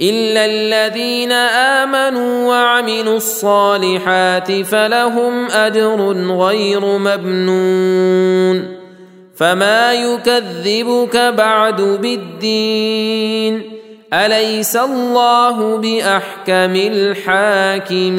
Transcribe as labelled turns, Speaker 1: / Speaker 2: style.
Speaker 1: الا الذين امنوا وعملوا الصالحات فلهم اجر غير ممنون فما يكذبك بعد بالدين اليس الله باحكم الحاكمين